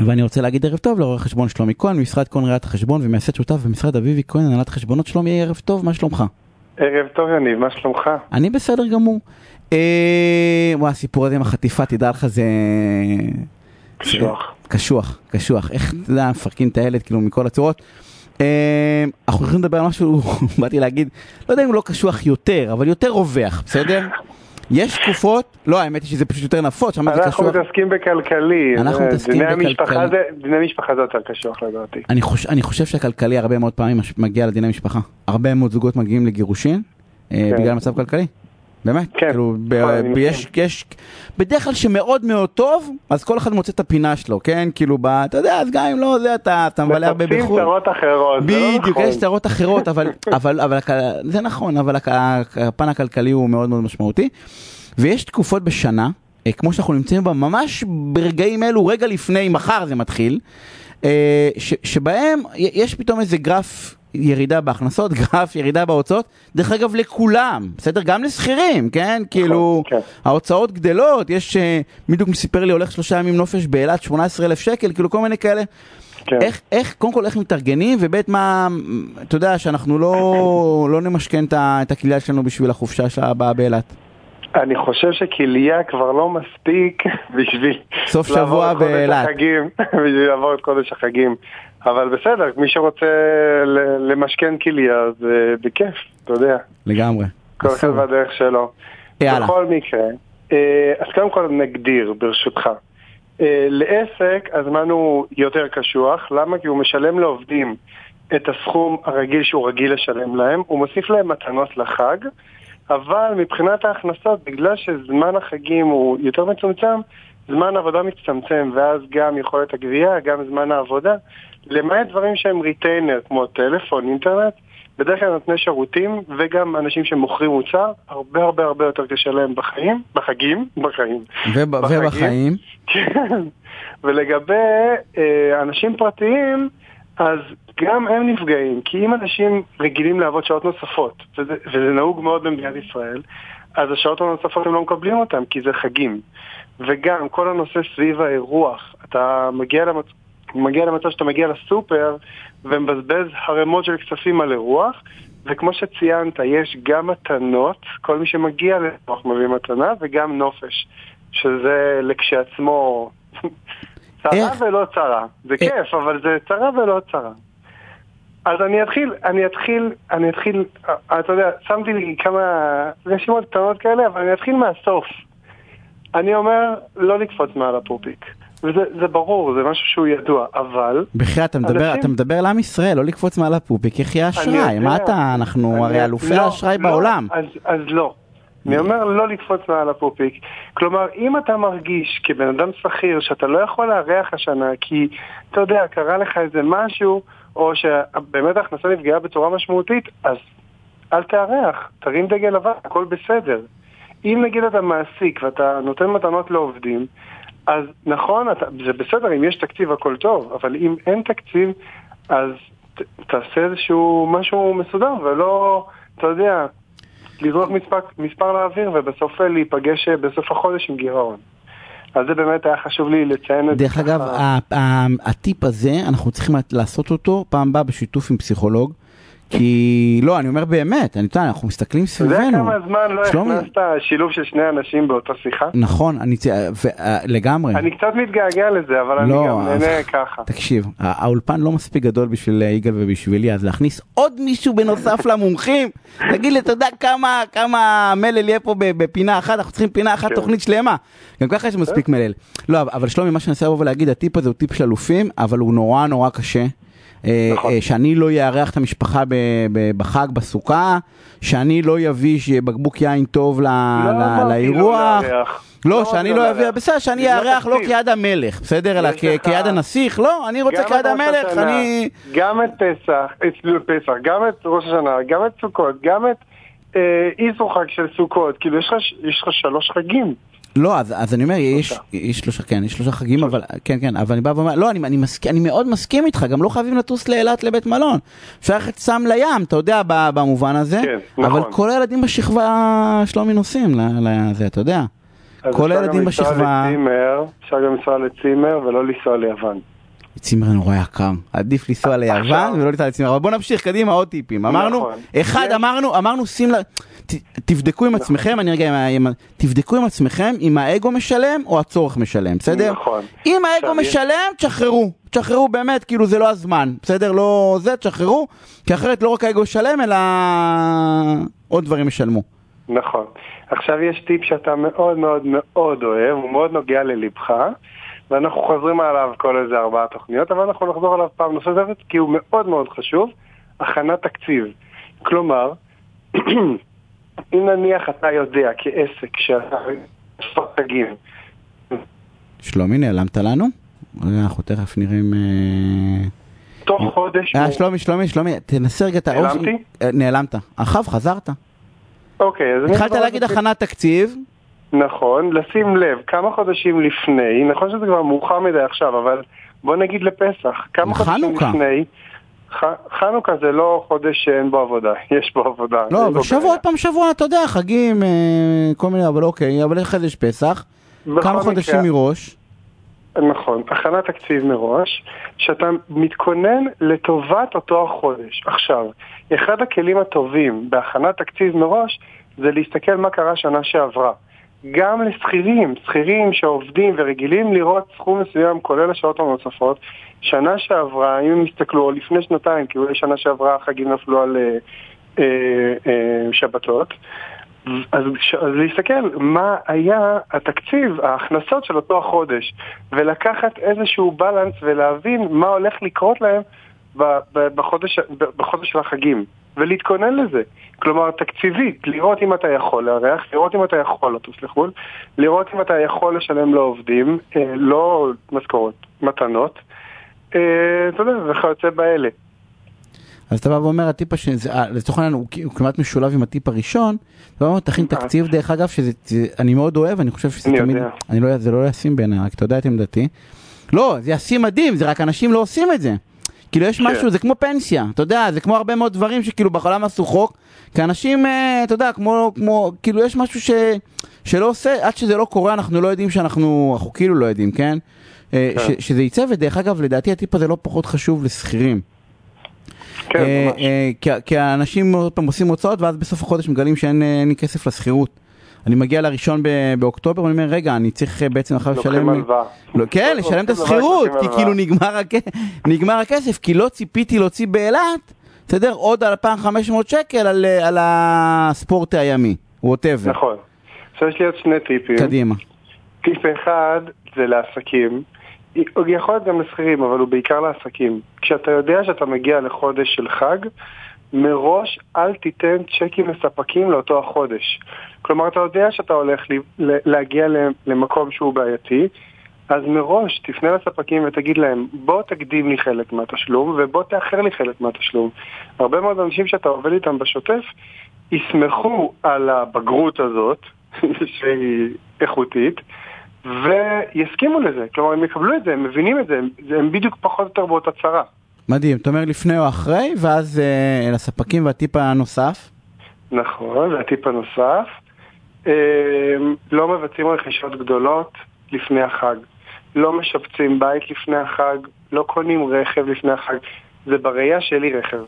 ואני רוצה להגיד ערב טוב לעורך חשבון שלומי כהן, ממשרד כהן ראיית החשבון ומייסד שותף במשרד אביבי כהן, הנהלת חשבונות שלומי, ערב טוב, מה שלומך? ערב טוב יניב, מה שלומך? אני בסדר גמור. אה, וואי, הסיפור הזה עם החטיפה, תדע לך, זה... קשוח. קשוח, קשוח. איך, אתה יודע, מפרקים את הילד, כאילו, מכל הצורות. אה, אנחנו הולכים לדבר על משהו, באתי להגיד, לא יודע אם הוא לא קשוח יותר, אבל יותר רווח, בסדר? יש תקופות, לא האמת היא שזה פשוט יותר נפוץ, שם זה אנחנו קשוח. מתעסקים בכלכלי. אנחנו אה, מתעסקים דיני בכלכלי. דיני משפחה זה יותר קשוח לדעתי. אני, חוש, אני חושב שהכלכלי הרבה מאוד פעמים מגיע לדיני משפחה. הרבה מאוד זוגות מגיעים לגירושין אה, כן. בגלל מצב כלכלי. באמת, כן, כאילו, ב, אני ב, יש, יש, בדרך כלל שמאוד מאוד טוב, אז כל אחד מוצא את הפינה שלו, כן? כאילו, ב, אתה יודע, אז גם אם לא זה, אתה, אתה מבלה הרבה מחפשים בחו"ל. צרות אחרות, זה לא בדיוק, נכון. יש צרות אחרות, אבל, אבל, אבל, הכ- זה נכון, אבל הפן הכלכלי הוא מאוד מאוד משמעותי. ויש תקופות בשנה, אה, כמו שאנחנו נמצאים בה ממש ברגעים אלו, רגע לפני, מחר זה מתחיל, אה, ש, שבהם יש פתאום איזה גרף ירידה בהכנסות, גרף ירידה בהוצאות, דרך אגב לכולם, בסדר? גם לשכירים, כן? כאילו, כן. ההוצאות גדלות, יש, אה, בדיוק סיפר לי, הולך שלושה ימים נופש באילת, 18,000 שקל, כאילו כל מיני כאלה. כן. איך, איך, קודם כל איך מתארגנים, וב' מה, אתה יודע שאנחנו לא, לא נמשכן את ה- את הכליה שלנו בשביל החופשה הבאה באילת. אני חושב שכליה כבר לא מספיק בשביל סוף שבוע באילת. בשביל לעבור את חודש החגים. אבל בסדר, מי שרוצה למשכן כליה, זה בכיף, אתה יודע. לגמרי. כל אחד. והדרך שלו. יאללה. בכל מקרה, אה, אז קודם כל נגדיר, ברשותך. אה, לעסק הזמן הוא יותר קשוח, למה? כי הוא משלם לעובדים את הסכום הרגיל שהוא רגיל לשלם להם, הוא מוסיף להם מתנות לחג, אבל מבחינת ההכנסות, בגלל שזמן החגים הוא יותר מצומצם, זמן העבודה מצטמצם, ואז גם יכולת הגבייה, גם זמן העבודה, למעט דברים שהם ריטיינר, כמו טלפון, אינטרנט, בדרך כלל נותני שירותים וגם אנשים שמוכרים מוצר, הרבה הרבה הרבה יותר קשה להם בחיים, בחגים, בחיים. וב, בחגים. ובחיים, כן. ולגבי אה, אנשים פרטיים, אז גם הם נפגעים, כי אם אנשים רגילים לעבוד שעות נוספות, וזה, וזה נהוג מאוד במדינת ישראל, אז השעות הנוספות הם לא מקבלים אותם, כי זה חגים. וגם כל הנושא סביב האירוח, אתה מגיע למצב... מגיע למצב שאתה מגיע לסופר ומבזבז ערימות של כספים על אירוח, וכמו שציינת, יש גם מתנות, כל מי שמגיע לאירוח מביא מתנה, וגם נופש, שזה לכשעצמו צרה? ולא צרה. זה איך? כיף, אבל זה צרה ולא צרה. אז אני אתחיל, אני אתחיל, אני אתחיל, אה, אתה יודע, שמתי לי כמה רשימות קטנות כאלה, אבל אני אתחיל מהסוף. אני אומר, לא לקפוץ מעל הפופיק. וזה זה ברור, זה משהו שהוא ידוע, אבל... בחייאת, אתה מדבר, אנשים- אתה מדבר לעם ישראל, לא לקפוץ מעל הפופיק, איך יהיה אשראי? יודע. מה אתה, אנחנו הרי אלופי לא, האשראי לא, בעולם. אז, אז לא. אני אומר לא לקפוץ מעל הפופיק. כלומר, אם אתה מרגיש כבן אדם שכיר שאתה לא יכול לארח השנה כי, אתה יודע, קרה לך איזה משהו, או שבאמת ההכנסה נפגעה בצורה משמעותית, אז אל תארח, תרים דגל לבן, הכל בסדר. אם נגיד אתה מעסיק ואתה נותן מתנות לעובדים, אז נכון, אתה, זה בסדר, אם יש תקציב הכל טוב, אבל אם אין תקציב, אז ת, תעשה איזשהו משהו מסודר, ולא, אתה יודע, לזרוק מספר, מספר לאוויר ובסוף להיפגש בסוף החודש עם גירעון. אז זה באמת היה חשוב לי לציין את זה. דרך אגב, הטיפ הזה, אנחנו צריכים לעשות אותו פעם הבאה בשיתוף עם פסיכולוג. כי, לא, אני אומר באמת, אני יודע, אנחנו מסתכלים אתה יודע סביבנו. כמה זמן לא שלומי- הכנסת שילוב של שני אנשים באותה שיחה? נכון, אני, צ- ו- אה, לגמרי. אני קצת מתגעגע לזה, אבל אני לא, גם אז- נהנה ככה. תקשיב, האולפן לא מספיק גדול בשביל אה, יגאל ובשבילי, אז להכניס עוד מישהו בנוסף למומחים, תגיד לי, אתה יודע כמה, כמה מלל יהיה פה בפינה אחת, אנחנו צריכים פינה אחת, כן. תוכנית שלמה. גם ככה יש מספיק מלל. לא, אבל שלומי, מה שאני מנסה לבוא ולהגיד, הטיפ הזה הוא טיפ של אלופים, אבל הוא נורא נורא קשה. אה, נכון. אה, שאני לא יארח את המשפחה בחג, בסוכה, שאני לא אביא שיהיה בקבוק יין טוב לא ל- אמרתי לא לאירוח. לארח. לא, לא שאני לא לא אביא, לארח. בסדר, שאני אארח לא. כיד המלך, בסדר, אלא כיד הנסיך, לא, אני רוצה כיד המלך, השנה, אני... גם את פסח, את פסח, גם את ראש השנה, גם את סוכות, גם את אה, איסור חג של סוכות, כאילו יש לך שלוש חגים. לא, אז, אז אני אומר, יש. יש שלושה, כן, יש שלושה חגים, אבל, כן, כן, אבל אני בא ואומר, לא, אני, אני, מסכ, אני מאוד מסכים איתך, גם לא חייבים לטוס לאילת לבית מלון. אפשר ללכת סם לים, אתה יודע, במובן הזה, כן, אבל נכון. כל הילדים בשכבה שלומי נוסעים לזה, אתה יודע. כל הילדים בשכבה- אפשר גם לנסוע לצימר ולא לנסוע ליוון. צימר נורא יקר, עדיף לנסוע ליוון ולא לנסוע לצימר, אבל בוא נמשיך קדימה עוד טיפים, אמרנו, נכון. אחד יש- אמרנו, אמרנו שים ל... ת- תבדקו עם עצמכם, אני רגע, תבדקו עם עצמכם אם האגו משלם או הצורך משלם, בסדר? נכון. אם האגו משלם, תשחררו, תשחררו באמת, כאילו זה לא הזמן, בסדר? לא זה, תשחררו, כי אחרת לא רק האגו ישלם, אלא עוד דברים ישלמו. נכון. עכשיו יש טיפ שאתה מאוד מאוד מאוד אוהב, הוא מאוד נוגע ללבך, ואנחנו חוזרים עליו כל איזה ארבעה תוכניות, אבל אנחנו נחזור עליו פעם נוספת, כי הוא מאוד מאוד חשוב, הכנת תקציב. כלומר, אם נניח אתה יודע כעסק שאתה תגים, שלומי, נעלמת לנו? אנחנו תכף נראה אם... אה, תוך חודש... אה, שלומי, שלומי, שלומי, תנסה רגע את האור. נעלמתי? אה, נעלמת. אחריו חזרת. אוקיי, אז התחלת להגיד הכנת תקציב, נכון, לשים לב כמה חודשים לפני, נכון שזה כבר מאוחר מדי עכשיו, אבל בוא נגיד לפסח, כמה חודשים חנוכה. לפני, ח- חנוכה זה לא חודש שאין בו עבודה, יש בו עבודה. לא, אבל בו שבוע. עוד פעם שבוע, אתה יודע, חגים, אה, כל מיני, אבל אוקיי, אבל זה יש פסח, כמה חודשים מראש, נכון, הכנת תקציב מראש, שאתה מתכונן לטובת אותו החודש. עכשיו, אחד הכלים הטובים בהכנת תקציב מראש זה להסתכל מה קרה שנה שעברה. גם לשכירים, שכירים שעובדים ורגילים לראות סכום מסוים כולל השעות הנוספות, שנה שעברה, אם הם יסתכלו, או לפני שנתיים, כי אולי שנה שעברה החגים נפלו על אה, אה, אה, שבתות, אז, ש- אז להסתכל מה היה התקציב, ההכנסות של אותו החודש, ולקחת איזשהו בלנס ולהבין מה הולך לקרות להם ב- ב- בחודש, ב- בחודש של החגים, ולהתכונן לזה. כלומר, תקציבית, לראות אם אתה יכול לארח, לראות אם אתה יכול לטוס לחו"ל, לראות אם אתה יכול לשלם לעובדים, אה, לא משכורות, מתנות, אה, אתה יודע, וכיוצא באלה. אז אתה בא ואומר, הטיפ השני, אה, לצורך העניין הוא כמעט משולב עם הטיפ הראשון, אתה בא ואומר, תכין אה. תקציב, דרך אגב, שזה, זה- אני מאוד אוהב, אני חושב שזה אני תמיד, יודע. אני לא, זה לא ישים בעיניי, רק אתה יודע את עמדתי. לא, זה ישים מדהים, זה רק אנשים לא עושים את זה. כאילו יש כן. משהו, זה כמו פנסיה, אתה יודע, זה כמו הרבה מאוד דברים שכאילו בעולם עשו חוק, כי אנשים, אה, אתה יודע, כמו, כמו, כאילו יש משהו ש, שלא עושה, עד שזה לא קורה אנחנו לא יודעים שאנחנו, אנחנו כאילו לא יודעים, כן? אה, כן. ש, שזה יצא, ודרך אגב, לדעתי הטיפ הזה לא פחות חשוב לשכירים. כן, אה, ממש. אה, כי- כי האנשים עוד פעם עושים הוצאות ואז בסוף החודש מגלים שאין כסף לשכירות. אני מגיע לראשון באוקטובר ואני אומר רגע אני צריך אה, בעצם עכשיו לשלם, לוקחים הלוואה. לא, כן לשלם את השכירות כי כאילו נגמר הכסף כי לא ציפיתי להוציא באילת, בסדר עוד 2,500 שקל על, אה, על הספורט הימי, ווטאבר, נכון. עכשיו יש לי עוד שני טיפים. קדימה. טיפ אחד זה לעסקים. הוא יכול להיות גם לשכירים, אבל הוא בעיקר לעסקים. כשאתה יודע שאתה מגיע לחודש של חג, מראש אל תיתן צ'קים לספקים לאותו החודש. כלומר, אתה יודע שאתה הולך להגיע למקום שהוא בעייתי, אז מראש תפנה לספקים ותגיד להם, בוא תקדים לי חלק מהתשלום ובוא תאחר לי חלק מהתשלום. הרבה מאוד אנשים שאתה עובד איתם בשוטף, יסמכו על הבגרות הזאת, שהיא איכותית, ויסכימו לזה. כלומר, הם יקבלו את זה, הם מבינים את זה, הם בדיוק פחות או יותר באותה צרה. מדהים, אתה אומר לפני או אחרי ואז אה, לספקים והטיפ הנוסף, נכון, והטיפ הנוסף, אה, לא מבצעים רכישות גדולות לפני החג. לא משפצים בית לפני החג, לא קונים רכב לפני החג. זה בראייה שלי רכב.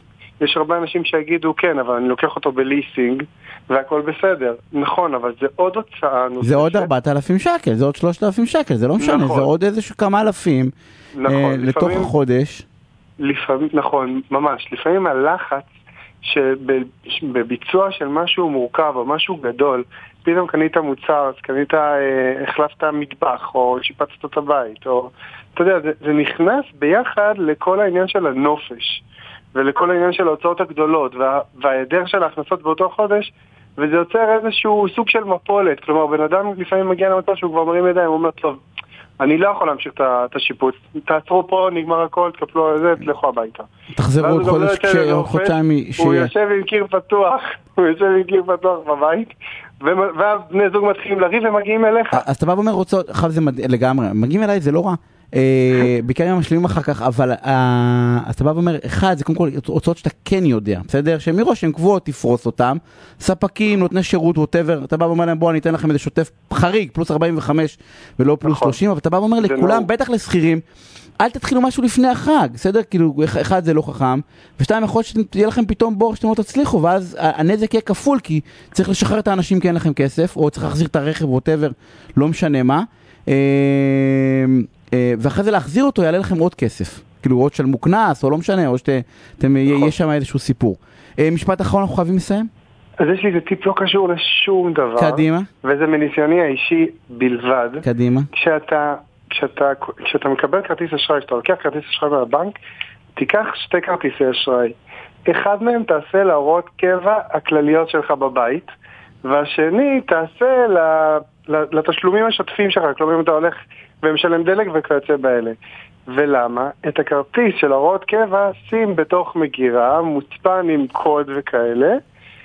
יש הרבה אנשים שיגידו, כן, אבל אני לוקח אותו בליסינג והכל בסדר. נכון, אבל זה עוד הוצאה נוספת. זה עוד 4,000 שקל, זה עוד 3,000 שקל, זה לא משנה, נכון. זה עוד איזה כמה אלפים נכון, אה, לתוך לפעמים- החודש. לפעמים, נכון, ממש. לפעמים הלחץ שבביצוע של משהו מורכב או משהו גדול, פתאום קנית מוצר, אז קנית, אה, החלפת מטבח או שיפצת את הבית, או... אתה יודע, זה, זה נכנס ביחד לכל העניין של הנופש ולכל העניין של ההוצאות הגדולות וה, וההיעדר של ההכנסות באותו חודש וזה יוצר איזשהו סוג של מפולת. כלומר, בן אדם לפעמים מגיע למצב שהוא כבר מרים ידיים, הוא אומר, טוב, אני לא יכול להמשיך את השיפוץ, תעצרו פה, נגמר הכל, תקפלו על זה, תלכו הביתה. תחזרו עוד הוא לא חודש, עוד חודשיים הוא שיהיה. יושב עם קיר פתוח, הוא יושב עם קיר פתוח בבית, ומ- ואז בני זוג מתחילים לריב ומגיעים אליך. אז אתה בא ואומר רוצות, עכשיו זה לגמרי, מגיעים אליי זה לא רע, בעיקר אם משלימים אחר כך, אבל אה, אתה בא ואומר, אחד, זה קודם כל הוצאות שאתה כן יודע, בסדר? שמראש הן קבועות, תפרוס אותן. ספקים, נותני שירות, ווטאבר, אתה בא ואומר להם, בוא, אני אתן לכם איזה שוטף חריג, פלוס 45 ולא פלוס נכון. 30, אבל אתה בא ואומר לכולם, נהוג. בטח לשכירים, אל תתחילו משהו לפני החג, בסדר? כאילו, אח- אחד זה לא חכם, ושתיים, יכול להיות שיהיה לכם פתאום בור שאתם לא תצליחו, ואז הנזק יהיה כפול, כי צריך לשחרר את האנשים כי אין לכם כסף, או צריך להחזיר את הרכב, ווטאבר, לא משנה מה. אה, אה, ואחרי זה להחזיר אותו יעלה לכם עוד כסף. כאילו, או תשלמו קנס, או לא משנה, או שאתם, נכון. יש שם איזשהו סיפור. אה, משפט אחרון, אנחנו חייבים לסיים? אז יש לי איזה טיפ לא קשור לשום דבר. קדימה, וזה מניסיוני האישי בלבד. קדימה. כשאתה, כשאתה, כשאתה מקבל כרטיס אשראי, כשאתה לוקח כרטיס אשראי מהבנק, תיקח שתי כרטיסי אשראי. אחד מהם תעשה להוראות קבע הכלליות שלך בבית, והשני תעשה לתשלומים השוטפים שלך, כלומר אם אתה הולך ומשלם דלק וכיוצא באלה. ולמה? את הכרטיס של הוראות קבע שים בתוך מגירה, מוצפן עם קוד וכאלה.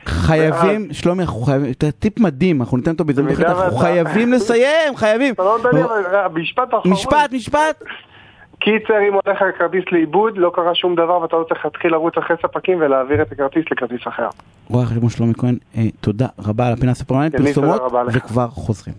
חייבים, שלומי, אנחנו חייבים, טיפ מדהים, אנחנו ניתן אותו בהזדמנות אחרת, אנחנו חייבים לסיים, חייבים. לא אבל משפט אחרון. משפט, משפט. קיצר, אם הולך הכרטיס לאיבוד, לא קרה שום דבר ואתה לא צריך להתחיל לרוץ אחרי ספקים ולהעביר את הכרטיס לכרטיס אחר. רואה חשבון שלומי כהן, אה, תודה רבה על הפינה יניב, תודה פרסומות. וכבר חוזרים.